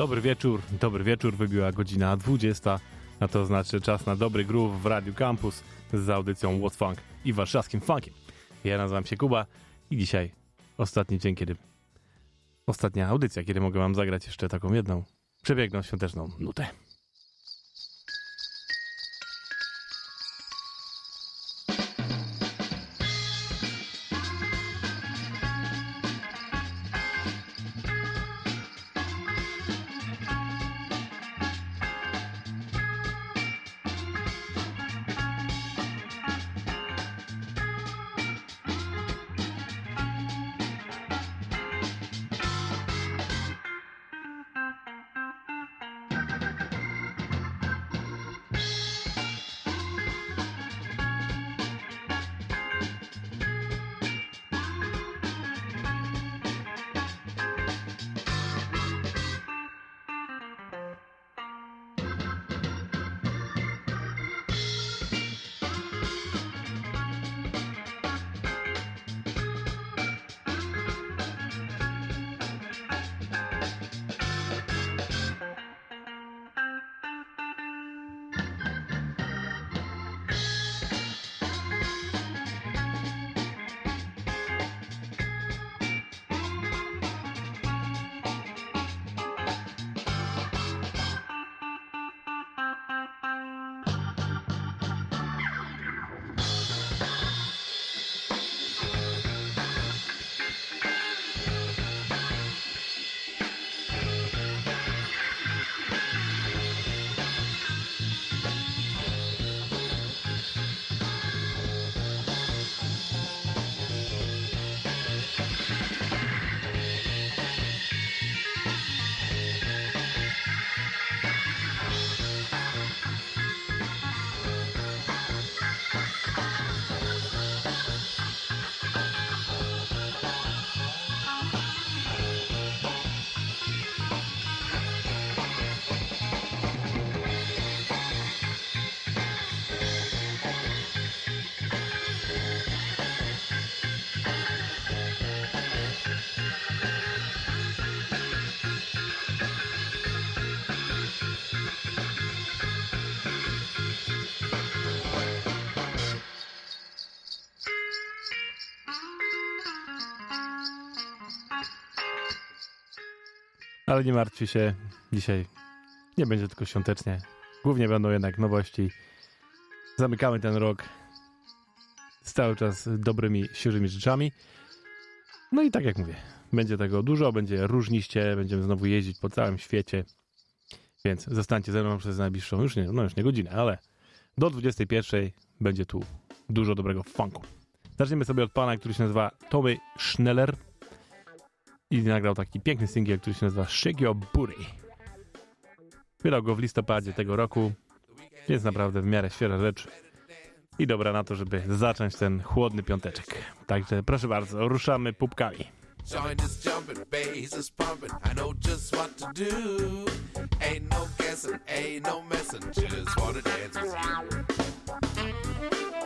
Dobry wieczór, dobry wieczór, wybiła godzina 20, a to znaczy czas na dobry groove w Radiu Campus z audycją What's Funk i warszawskim funkiem. Ja nazywam się Kuba i dzisiaj ostatni dzień, kiedy... Ostatnia audycja, kiedy mogę wam zagrać jeszcze taką jedną przebiegną świąteczną nutę. Ale nie martwcie się, dzisiaj nie będzie tylko świątecznie. Głównie będą jednak nowości. Zamykamy ten rok z cały czas dobrymi, świeżymi rzeczami. No i tak jak mówię, będzie tego dużo, będzie różniście, będziemy znowu jeździć po całym świecie. Więc zostańcie ze mną przez najbliższą, już nie, no już nie godzinę, ale do 21 będzie tu dużo dobrego funku. Zaczniemy sobie od pana, który się nazywa Tommy Schneller i nagrał taki piękny singiel, który się nazywa Shake Your Booty. Wydał go w listopadzie tego roku, jest naprawdę w miarę świeża rzecz i dobra na to, żeby zacząć ten chłodny piąteczek. Także proszę bardzo, ruszamy pupkami. Joint is jumping, bass is pumping. I know just what to do. Ain't no guessing, ain't no messing. Just wanna dance with you.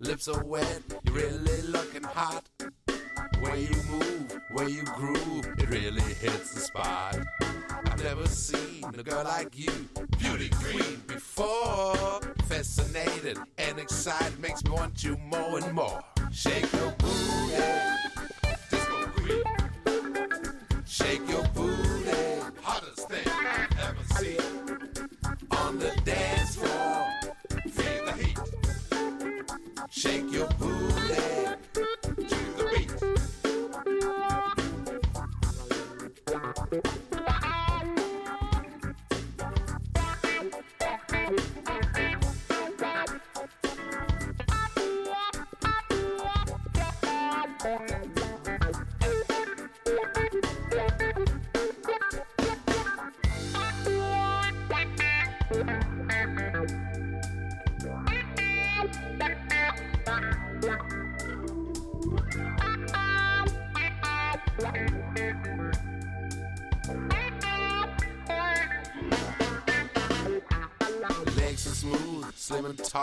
Lips are wet, you're really looking hot. Where you move, where you groove, it really hits the spot. I've never seen a girl like you, beauty queen, before. Fascinated and excited makes me want you more and more. Shake your booty, disco queen. Shake your booty, hottest thing I've ever seen. On the dance floor. Shake your booty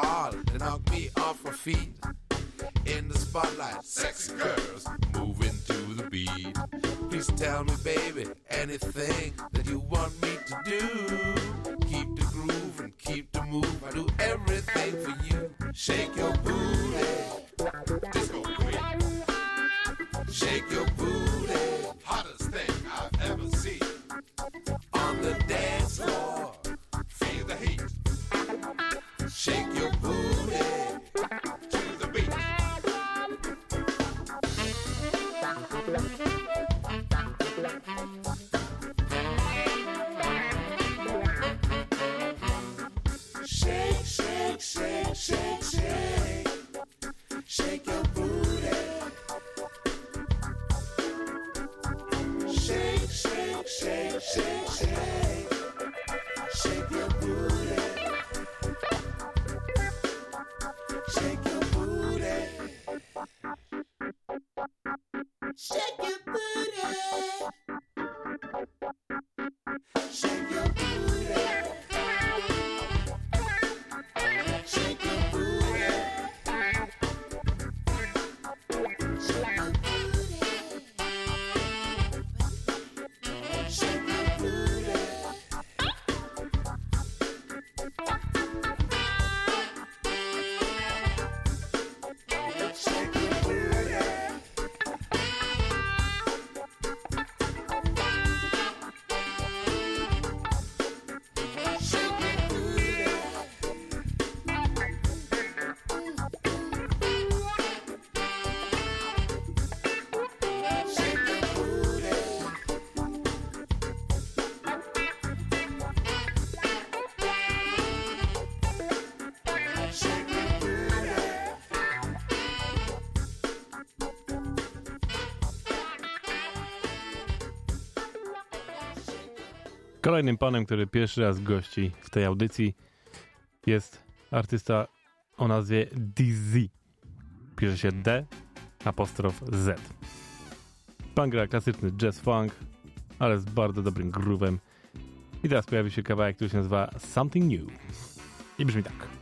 hard to knock me off my feet. In the spotlight, sexy girls moving to the beat. Please tell me, baby, anything that you want me to do. Keep the groove and keep the move. I do everything for you. Shake your booty. Kolejnym panem, który pierwszy raz gości w tej audycji jest artysta o nazwie DZ. Pisze się D apostrof Z. Pan gra klasyczny jazz funk, ale z bardzo dobrym groovem. I teraz pojawi się kawałek, który się nazywa Something New. I brzmi tak.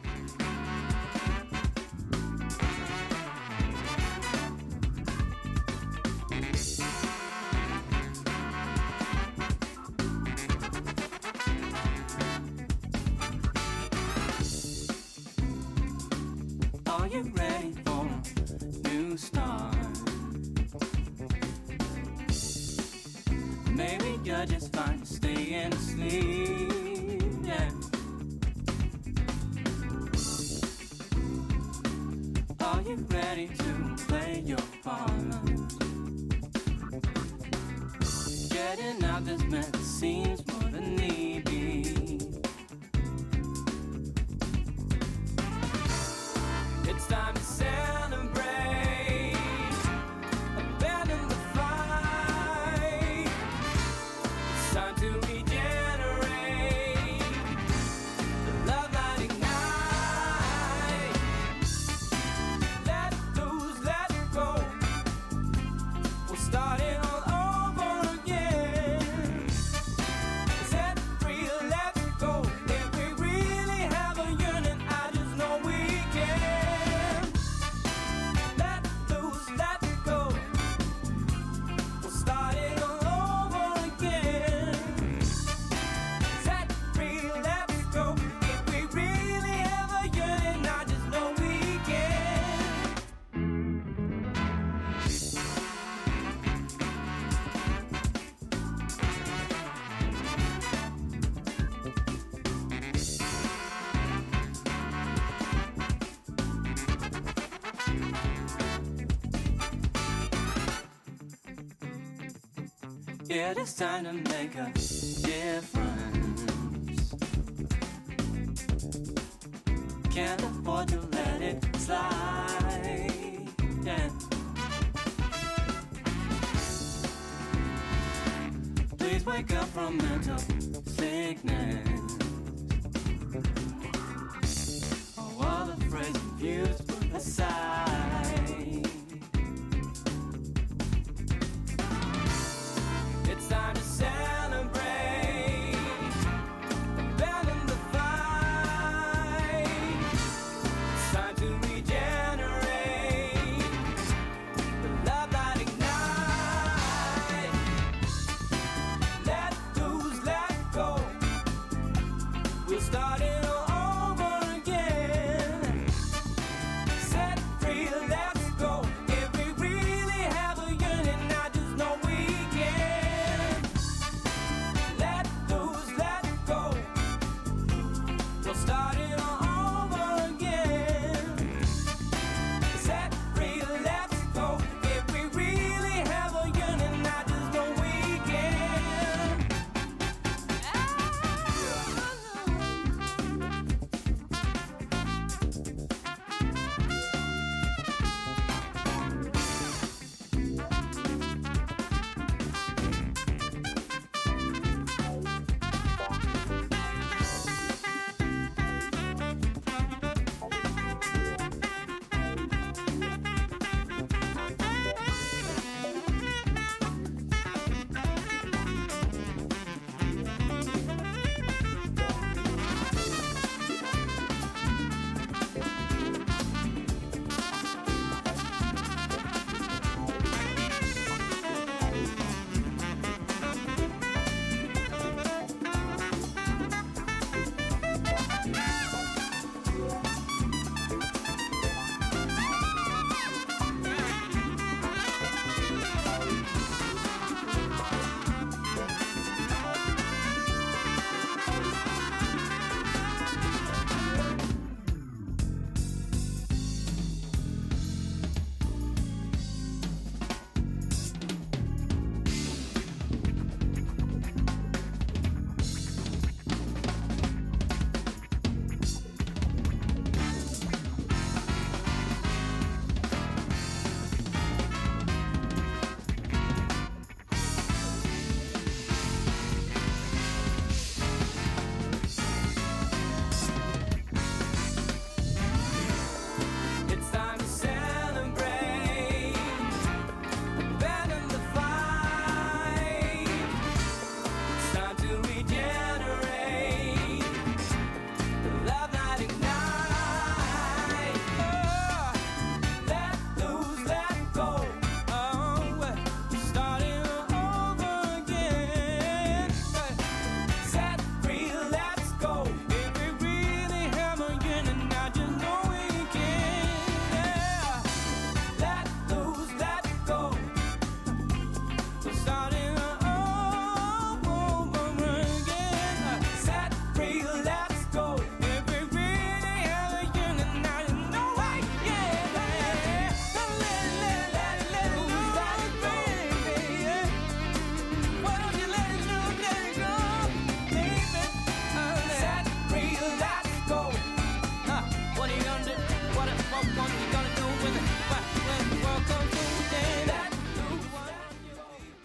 it's time to make a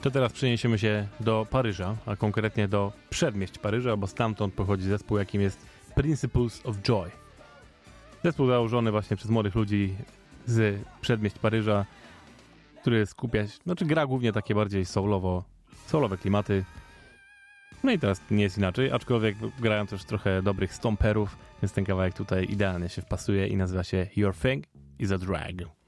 To teraz przeniesiemy się do Paryża, a konkretnie do przedmieść Paryża, bo stamtąd pochodzi zespół, jakim jest Principles of Joy. Zespół założony właśnie przez młodych ludzi z przedmieść Paryża, który skupia się, znaczy gra głównie takie bardziej soulowo, soulowe klimaty. No i teraz nie jest inaczej, aczkolwiek grają też trochę dobrych stomperów, więc ten kawałek tutaj idealnie się wpasuje i nazywa się Your Thing is a Drag.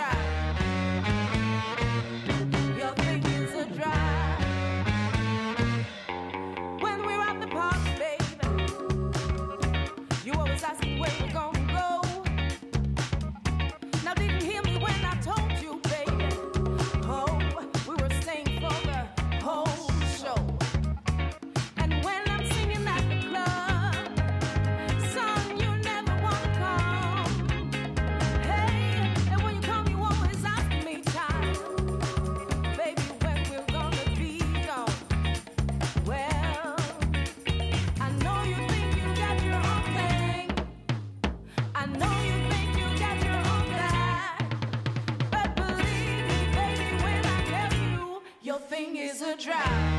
drive. drive.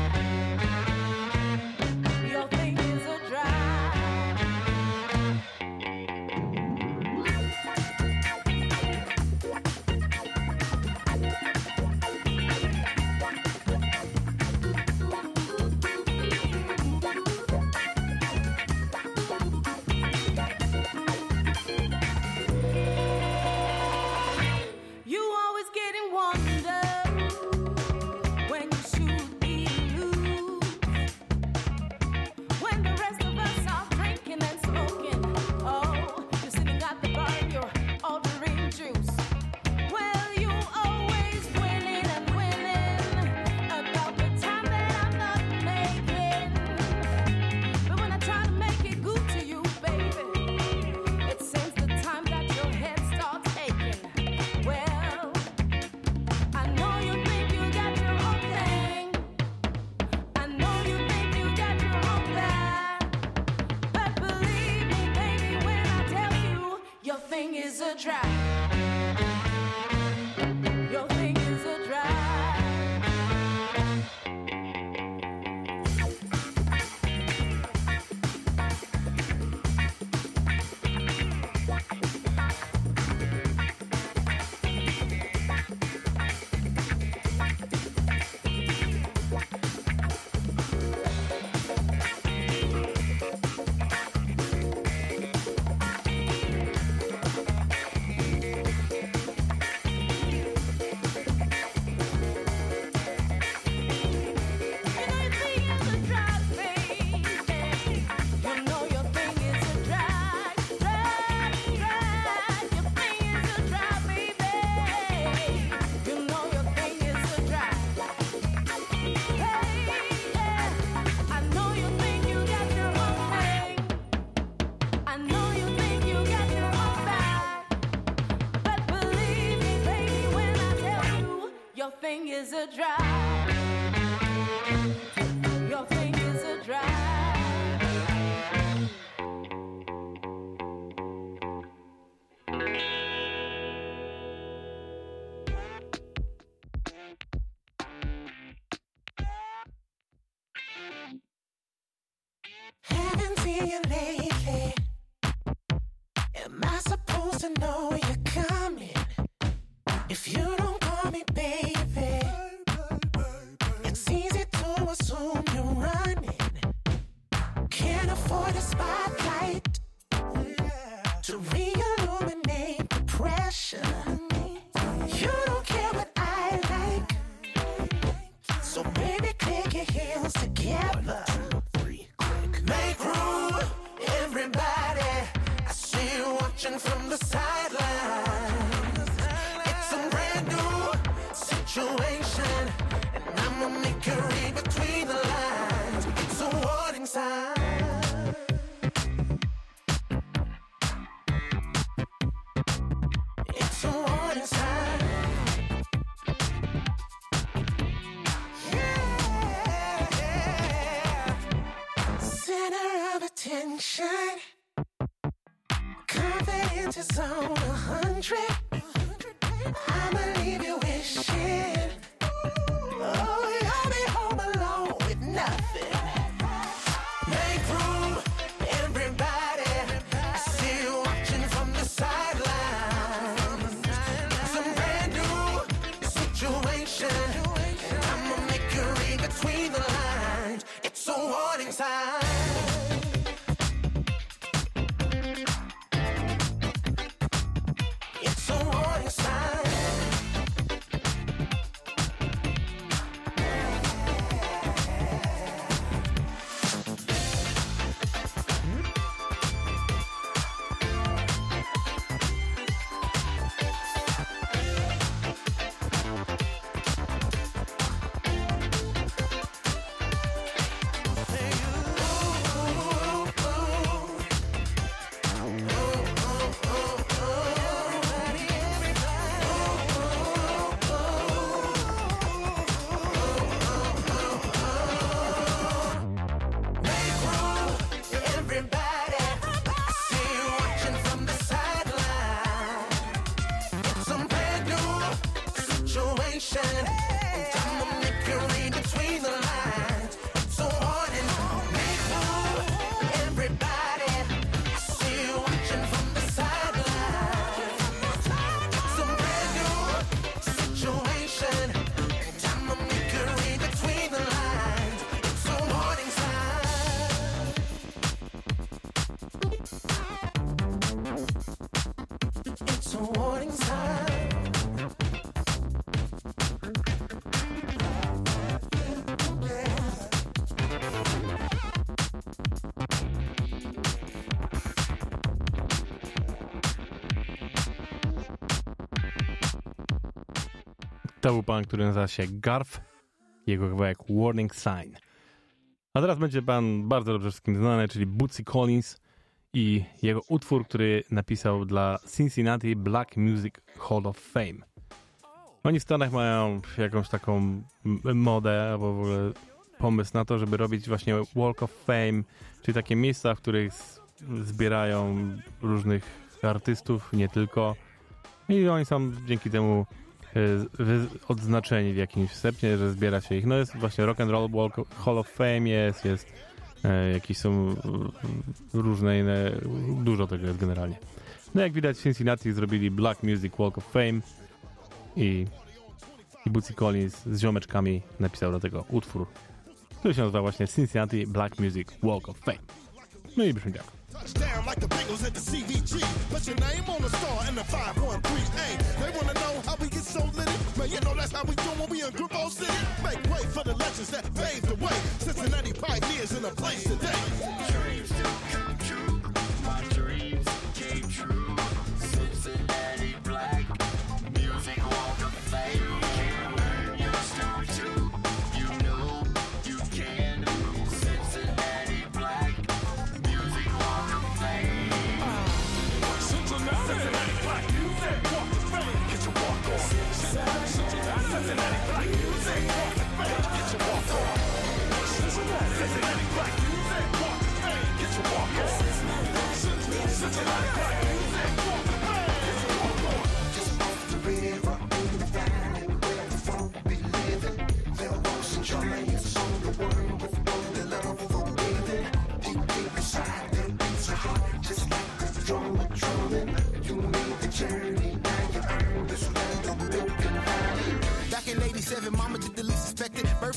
dry. me, baby. To był pan, który nazywa się Garf. Jego kawałek Warning Sign. A teraz będzie pan bardzo dobrze wszystkim znany, czyli Bootsy Collins i jego utwór, który napisał dla Cincinnati Black Music Hall of Fame. Oni w Stanach mają jakąś taką modę, albo w ogóle pomysł na to, żeby robić właśnie Walk of Fame, czyli takie miejsca, w których zbierają różnych artystów, nie tylko. I oni są dzięki temu odznaczeni w jakimś stopniu, że zbiera się ich. No jest właśnie Rock and Roll Walk Hall of Fame jest, jest e, jakieś są e, różne inne, dużo tego jest generalnie. No jak widać Cincinnati zrobili Black Music Walk of Fame i, i Bootsy Collins z ziomeczkami napisał do tego utwór, który się nazywa właśnie Cincinnati Black Music Walk of Fame. No i brzmi tak. Touchdown like the Bengals at the CVG. Put your name on the star and the 513A. They wanna know how we get so litty. Man, you know that's how we do when we in Grupo City. Make way for the legends that paved the way. Cincinnati pioneers in the place today. Back in 87,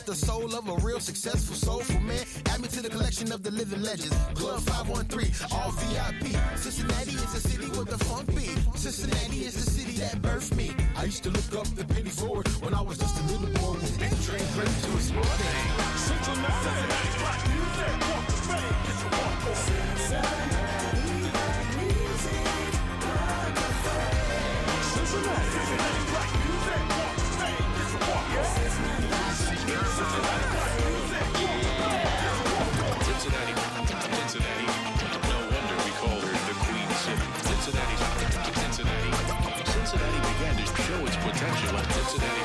the soul of a real successful soulful man. Add me to the collection of the living legends. Club 513, all VIP. Cincinnati is a city with the funk beat. Cincinnati is the city that birthed me. I used to look up the penny forward when I was just a little boy. And train ready to explore. Ta today.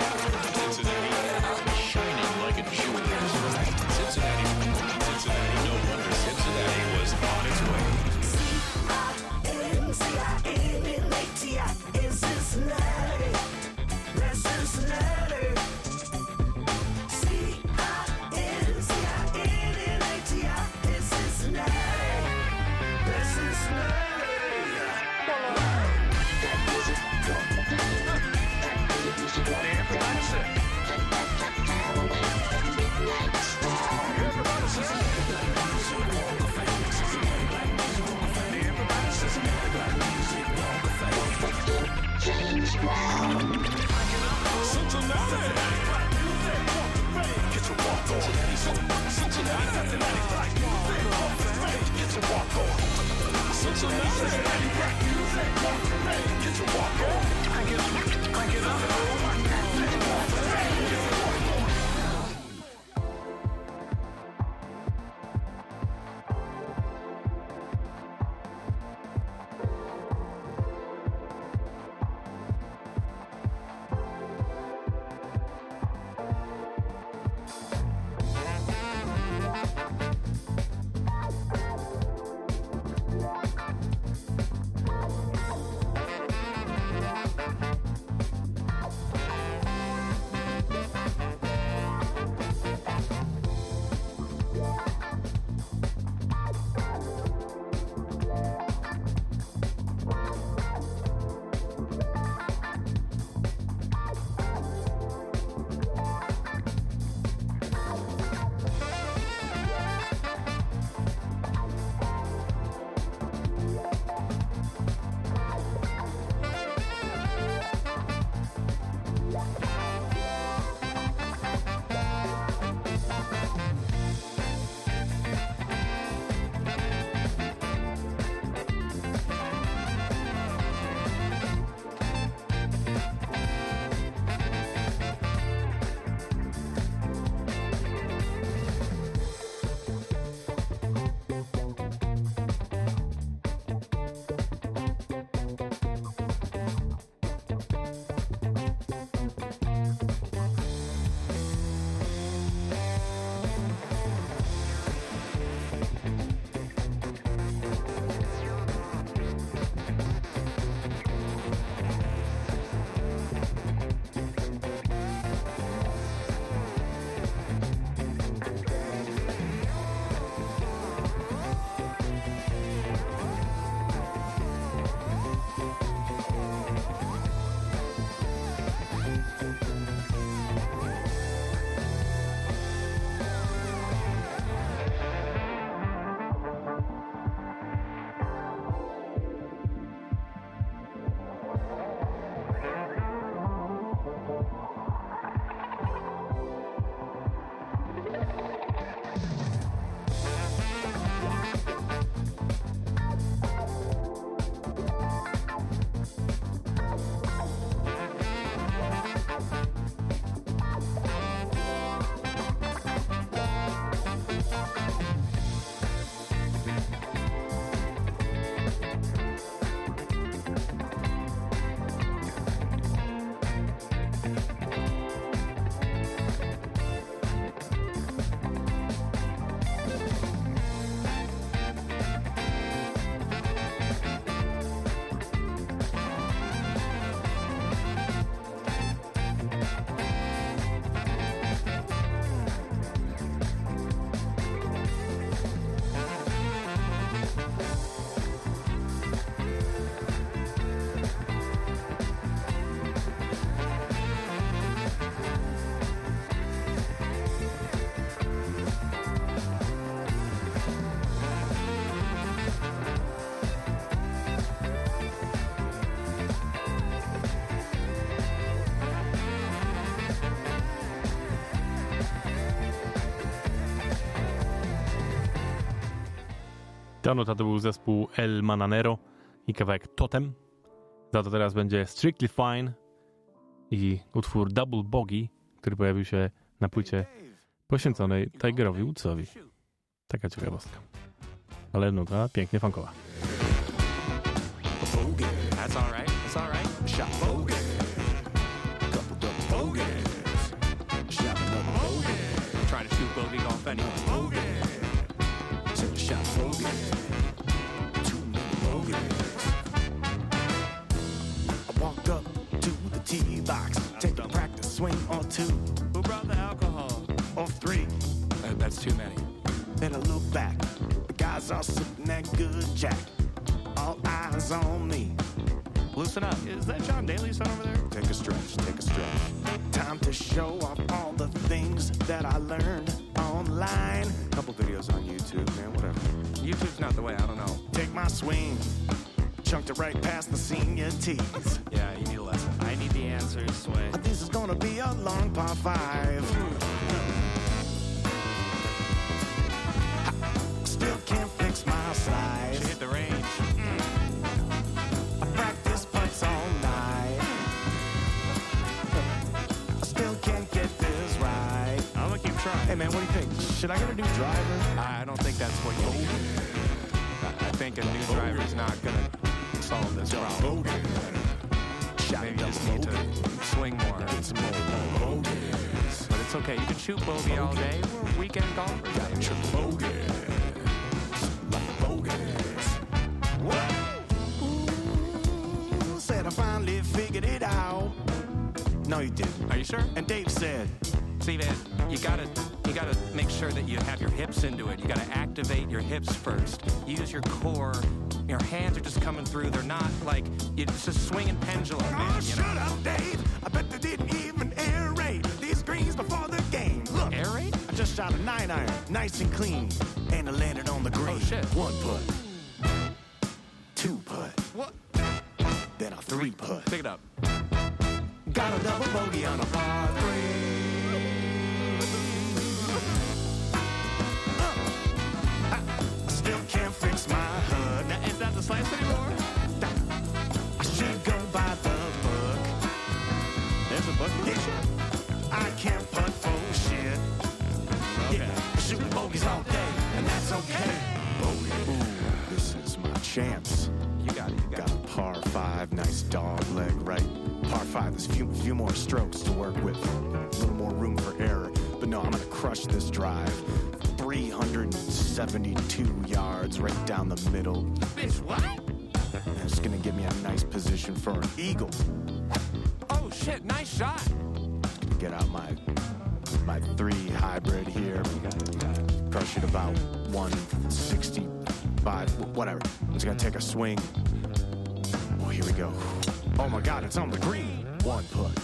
Nota to był zespół El Mananero i kawałek Totem. Za to teraz będzie Strictly Fine i utwór Double Bogie, który pojawił się na płycie poświęconej Tigerowi Woodsowi. Taka ciekawostka. Ale nuta pięknie funkowa. Anyway. The. Take a practice swing or two Who brought the alcohol? or three. Uh, that's too many. Then I look back. The guys are sipping that good jack. All eyes on me. Loosen up. Is that John Daly's son over there? Take a stretch, take a stretch. Time to show off all the things that I learned online. Couple videos on YouTube, man, whatever. YouTube's not the way. I don't know. Take my swing, chunked it right past the senior tees. Yeah, you need a lesson. I need the answers, Sway. This is gonna be a long par five. Still can't fix my Should slides. hit the range. Mm. I practice putts all night. I still can't get this right. I'm gonna keep trying. Hey man, what do you think? Should I get a new driver? I don't think that's what you need. I- I think a new oh. driver is not gonna solve this problem. Shot Maybe you just need to swing more. some more bogeys. But it's okay. You can shoot bogey all day. We're weekend golfers. Got baby. triple bogeys. Like bogeys. Ooh, said I finally figured it out. No, you didn't. Are you sure? And Dave said, See, man, you gotta you gotta make sure that you have your hips into it. You gotta activate your hips first. Use your core. Your hands are just coming through. They're not like it's a swinging pendulum, Oh, man. You shut know? up, Dave. I bet they didn't even aerate these greens before the game. Look, Aerate? I just shot a nine iron, nice and clean, and I landed on the green. Oh, shit. One putt, two putt, What? then a three putt. Pick it up. Got a double bogey on a par three. Now, is that the slice anymore? I should go by the book. There's a book. Yeah. I can't putt for shit. Yeah, shooting bogeys all day, and that's okay. Bogey. Ooh, this is my chance. You got it. You got Got a par five, nice dog leg, right? Par five, there's a few, few more strokes to work with. A little more room for error. But no, I'm gonna crush this drive. 372 yards right down the middle. it. Bitch, what? And it's gonna give me a nice position for an eagle. Oh shit! Nice shot. Get out my my three hybrid here. Crush it about 165, whatever. I'm gonna take a swing. Oh, here we go. Oh my God, it's on the green. One putt,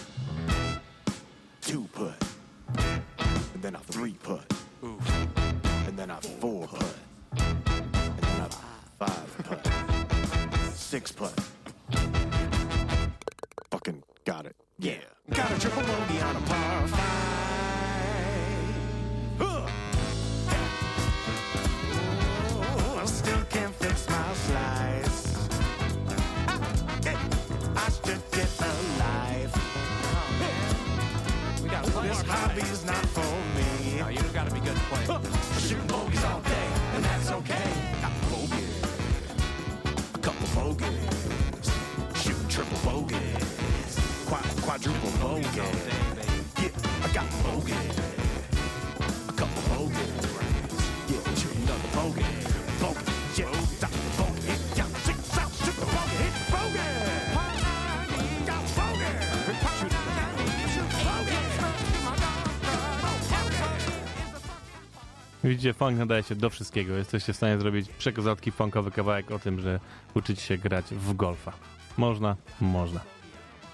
Widzicie, funk nadaje się do wszystkiego. Jesteście w stanie zrobić przekozacki funkowy kawałek o tym, że uczyć się grać w golfa. Można? Można.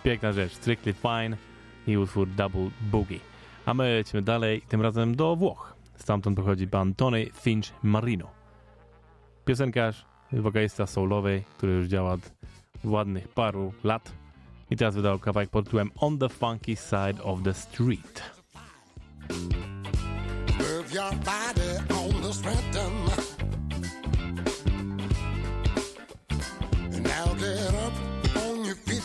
Piękna rzecz. Strictly Fine i utwór Double Boogie. A my lecimy dalej, tym razem do Włoch. Stamtąd pochodzi pan Tony Finch Marino. Piosenkarz, wokalista soulowy, który już działa od ładnych paru lat. I teraz wydał kawałek pod tytułem On the Funky Side of the Street. Your body freedom. Now get up on your feet.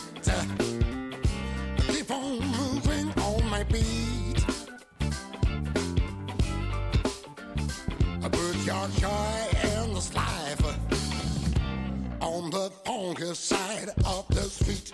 Keep on moving on my beat. Put your joy and the life on the funky side of the street.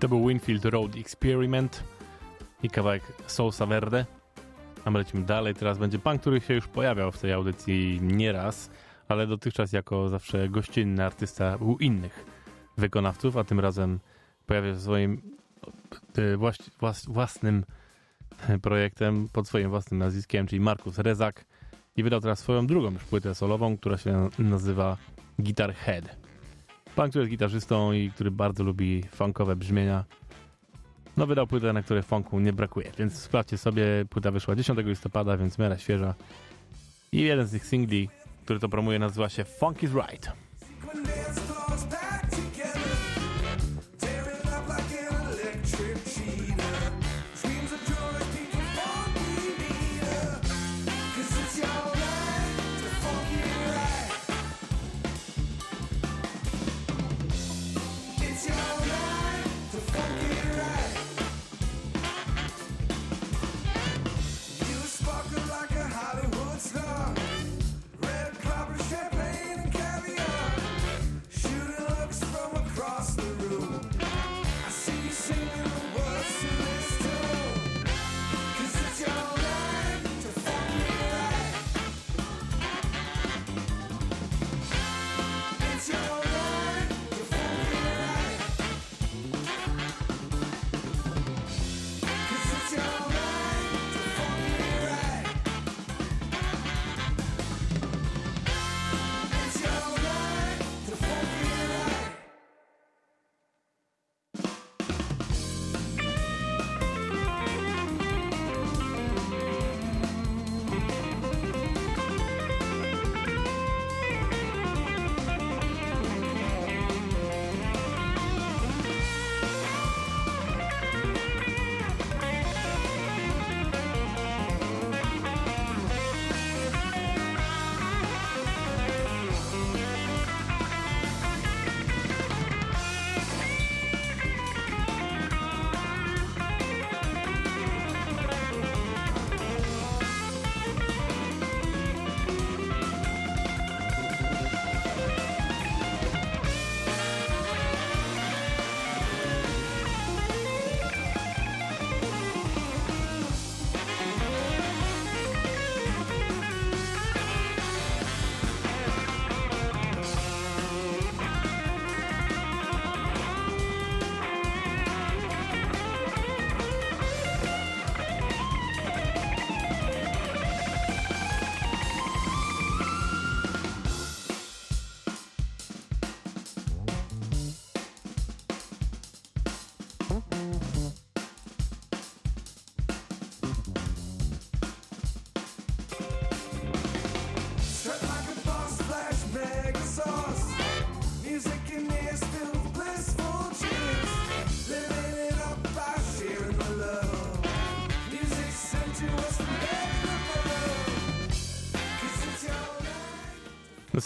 To był Winfield Road Experiment i kawałek Sousa Verde. A my lecimy dalej. Teraz będzie pan, który się już pojawiał w tej audycji nieraz, ale dotychczas jako zawsze gościnny artysta u innych wykonawców, a tym razem pojawia się swoim e, własnym projektem pod swoim własnym nazwiskiem, czyli Markus Rezak i wydał teraz swoją drugą już płytę solową, która się nazywa Guitar Head. Pan, który jest gitarzystą i który bardzo lubi funkowe brzmienia, no wydał płytę, na której funku nie brakuje, więc sprawdźcie sobie, płyta wyszła 10 listopada, więc w miarę świeża. I jeden z tych singli, który to promuje, nazywa się Funk is Right.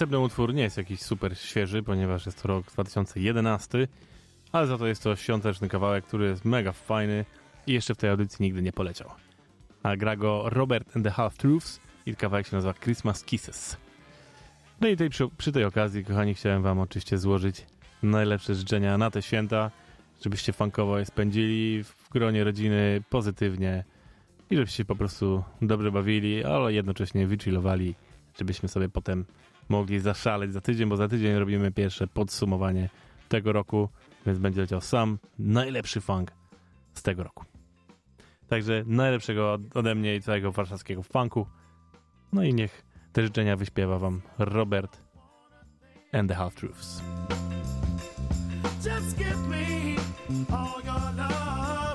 Następny utwór nie jest jakiś super świeży, ponieważ jest to rok 2011, ale za to jest to świąteczny kawałek, który jest mega fajny i jeszcze w tej audycji nigdy nie poleciał. A gra go Robert and the Half Truths i kawałek się nazywa Christmas Kisses. No i tej, przy, przy tej okazji, kochani, chciałem wam oczywiście złożyć najlepsze życzenia na te święta, żebyście funkowo je spędzili w gronie rodziny pozytywnie i żebyście po prostu dobrze bawili, ale jednocześnie wychillowali, żebyśmy sobie potem mogli zaszaleć za tydzień, bo za tydzień robimy pierwsze podsumowanie tego roku, więc będzie leciał sam najlepszy funk z tego roku. Także najlepszego od- ode mnie i całego warszawskiego funku. No i niech te życzenia wyśpiewa wam Robert and the Half Truths. Just give me all your love.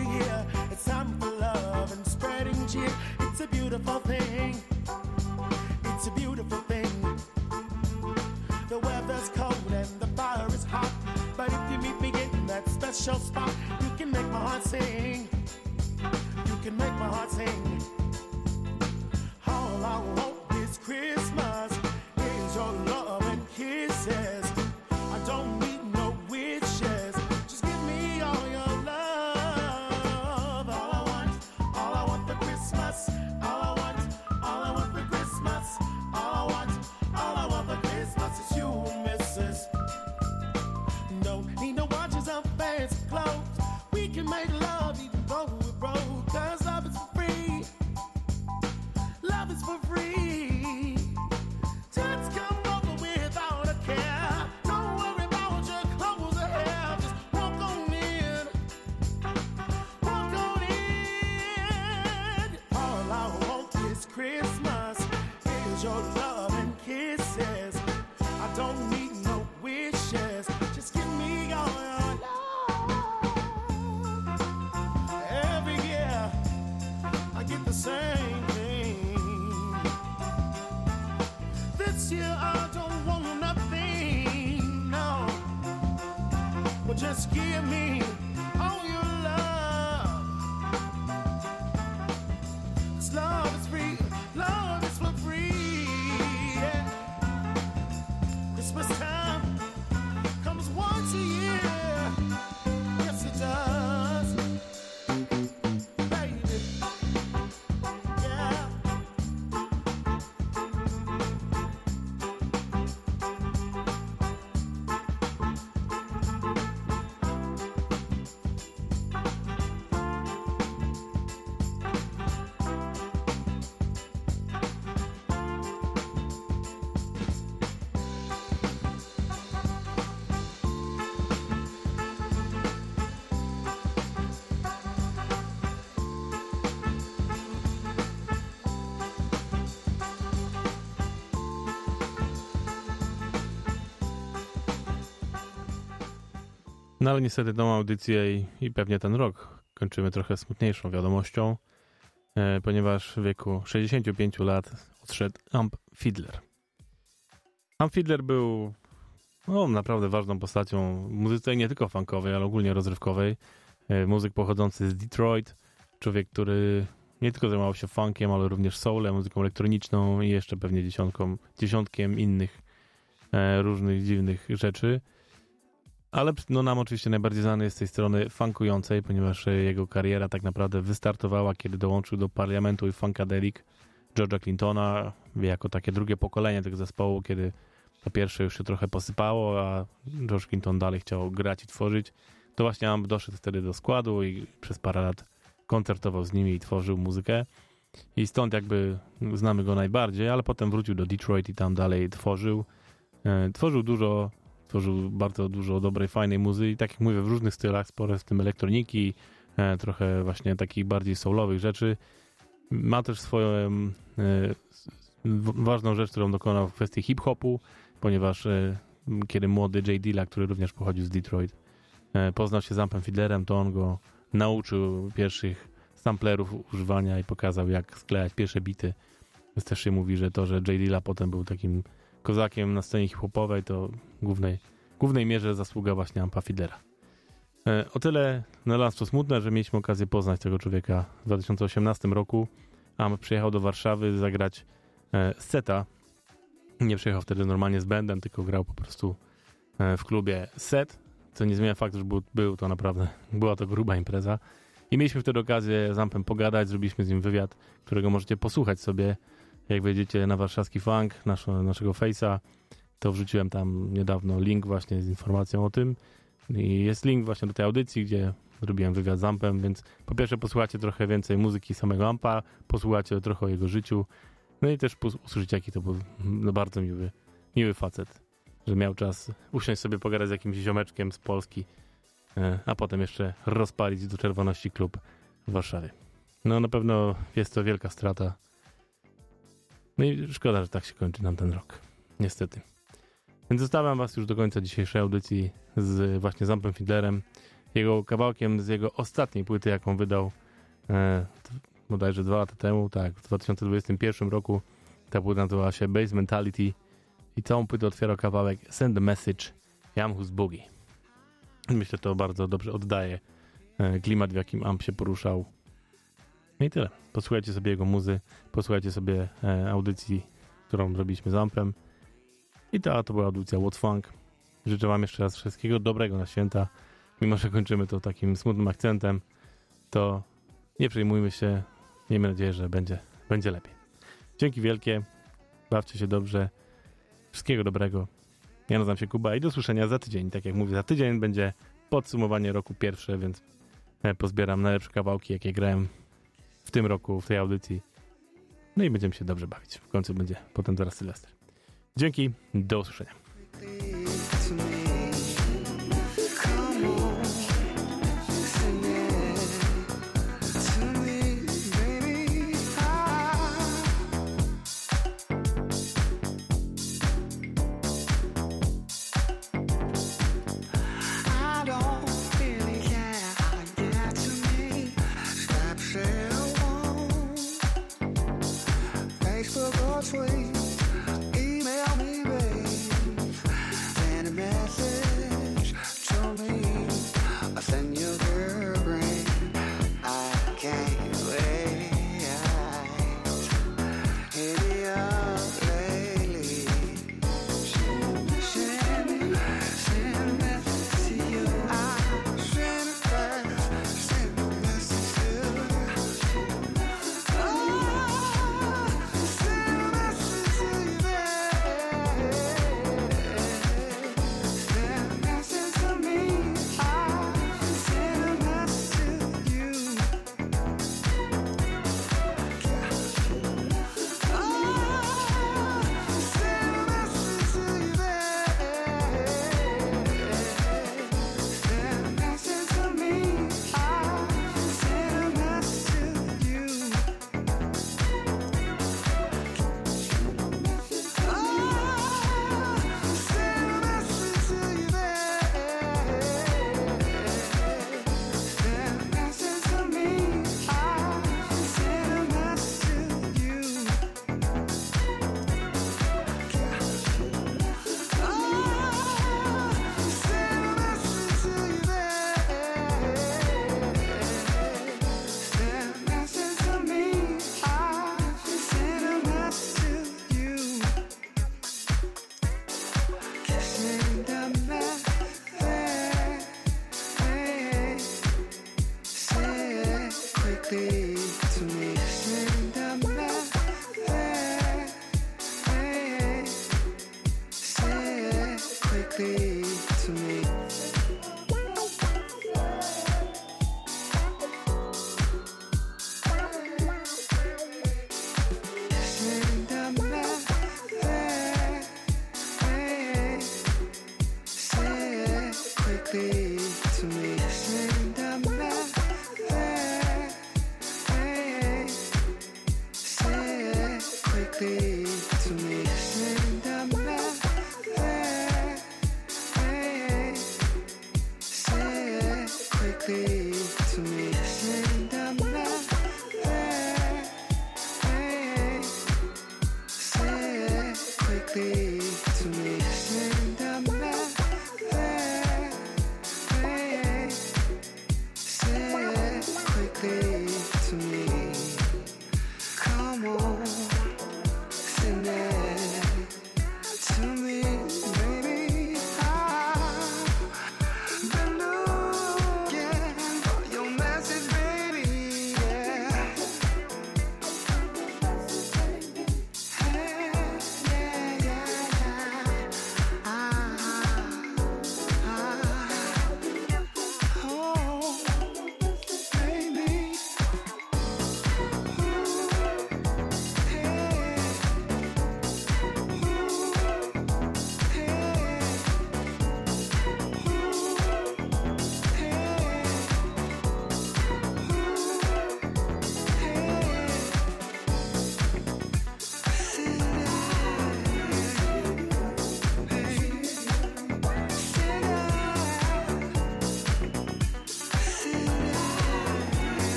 A year. It's time for love and spreading cheer. It's a beautiful thing. It's a beautiful thing. The weather's cold and the fire is hot. But if you meet me in that special spot, you can make my heart sing. You can make my heart sing. All I want this Christmas is your love and kisses. No ale niestety tą audycję i, i pewnie ten rok kończymy trochę smutniejszą wiadomością, e, ponieważ w wieku 65 lat odszedł Amp Fiddler. Amp Fiddler był no, naprawdę ważną postacią muzyce nie tylko funkowej, ale ogólnie rozrywkowej. E, muzyk pochodzący z Detroit, człowiek, który nie tylko zajmował się funkiem, ale również soulem, muzyką elektroniczną i jeszcze pewnie dziesiątką, dziesiątkiem innych e, różnych dziwnych rzeczy. Ale no, nam oczywiście najbardziej znany jest z tej strony funkującej, ponieważ e, jego kariera tak naprawdę wystartowała, kiedy dołączył do parlamentu i Funkadelic George'a Clintona jako takie drugie pokolenie tego zespołu, kiedy to pierwsze już się trochę posypało, a George Clinton dalej chciał grać i tworzyć. To właśnie Amp doszedł wtedy do składu i przez parę lat koncertował z nimi i tworzył muzykę. I stąd jakby znamy go najbardziej, ale potem wrócił do Detroit i tam dalej tworzył. E, Tworzył dużo tworzył bardzo dużo dobrej, fajnej muzyki, tak jak mówię, w różnych stylach, sporo w tym elektroniki, e, trochę właśnie takich bardziej soulowych rzeczy. Ma też swoją e, ważną rzecz, którą dokonał w kwestii hip-hopu, ponieważ e, kiedy młody J. Dilla, który również pochodził z Detroit, poznał się z Ampem Fiddlerem, to on go nauczył pierwszych samplerów używania i pokazał, jak sklejać pierwsze bity. Więc też się mówi, że to, że J. Dilla potem był takim kozakiem na scenie hip-hopowej, to głównej, głównej mierze zasługa właśnie Ampa Fiddlera. E, O tyle na nas to smutne, że mieliśmy okazję poznać tego człowieka w 2018 roku. Amp przyjechał do Warszawy zagrać e, seta. Nie przyjechał wtedy normalnie z bandem, tylko grał po prostu e, w klubie set, co nie zmienia faktu, że był, był to naprawdę, była to gruba impreza. I mieliśmy wtedy okazję z Ampem pogadać, zrobiliśmy z nim wywiad, którego możecie posłuchać sobie jak wejdziecie na warszawski funk, naszego, face'a, to wrzuciłem tam niedawno link właśnie z informacją o tym. I jest link właśnie do tej audycji, gdzie zrobiłem wywiad z Ampem, więc po pierwsze posłuchacie trochę więcej muzyki samego Ampa, posłuchacie trochę o jego życiu, no i też usłyszycie, jaki to był no, bardzo miły, miły facet, że miał czas usiąść sobie pogadać z jakimś ziomeczkiem z Polski, e, a potem jeszcze rozpalić do czerwoności klub w Warszawie. No na pewno jest to wielka strata. No i szkoda, że tak się kończy nam ten rok. Niestety. Więc zostawiam was już do końca dzisiejszej audycji z właśnie Zampem Fiddlerem. Jego kawałkiem z jego ostatniej płyty, jaką wydał e, bodajże dwa lata temu, tak, w 2021 roku. Ta płyta nazywała się Base Mentality i całą płytę otwierał kawałek Send the Message Jam Who's Boogie. Myślę, że to bardzo dobrze oddaje e, klimat, w jakim Amp się poruszał. No i tyle. Posłuchajcie sobie jego muzy, posłuchajcie sobie e, audycji, którą robiliśmy z Ampem. I ta to była audycja What Funk. Życzę wam jeszcze raz wszystkiego dobrego na święta. Mimo, że kończymy to takim smutnym akcentem, to nie przejmujmy się. Miejmy nadzieję, że będzie, będzie lepiej. Dzięki wielkie. Bawcie się dobrze. Wszystkiego dobrego. Ja nazywam się Kuba i do słyszenia za tydzień. Tak jak mówię, za tydzień będzie podsumowanie roku pierwsze, więc e, pozbieram najlepsze kawałki, jakie grałem w tym roku, w tej audycji. No i będziemy się dobrze bawić. W końcu będzie potem zaraz Sylwester. Dzięki, do usłyszenia.